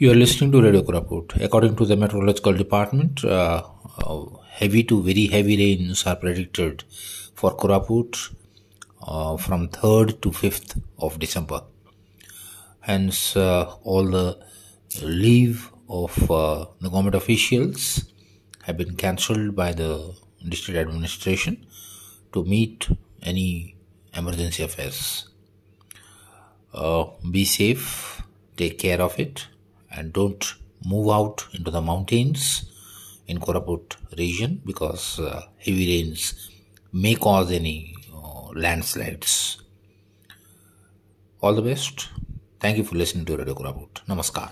You are listening to Radio Koraput. According to the Meteorological Department, uh, uh, heavy to very heavy rains are predicted for Koraput uh, from 3rd to 5th of December. Hence, uh, all the leave of uh, the government officials have been cancelled by the district administration to meet any emergency affairs. Uh, be safe, take care of it, and don't move out into the mountains in Koraput region because uh, heavy rains may cause any uh, landslides. All the best. Thank you for listening to Radio Koraput. Namaskar.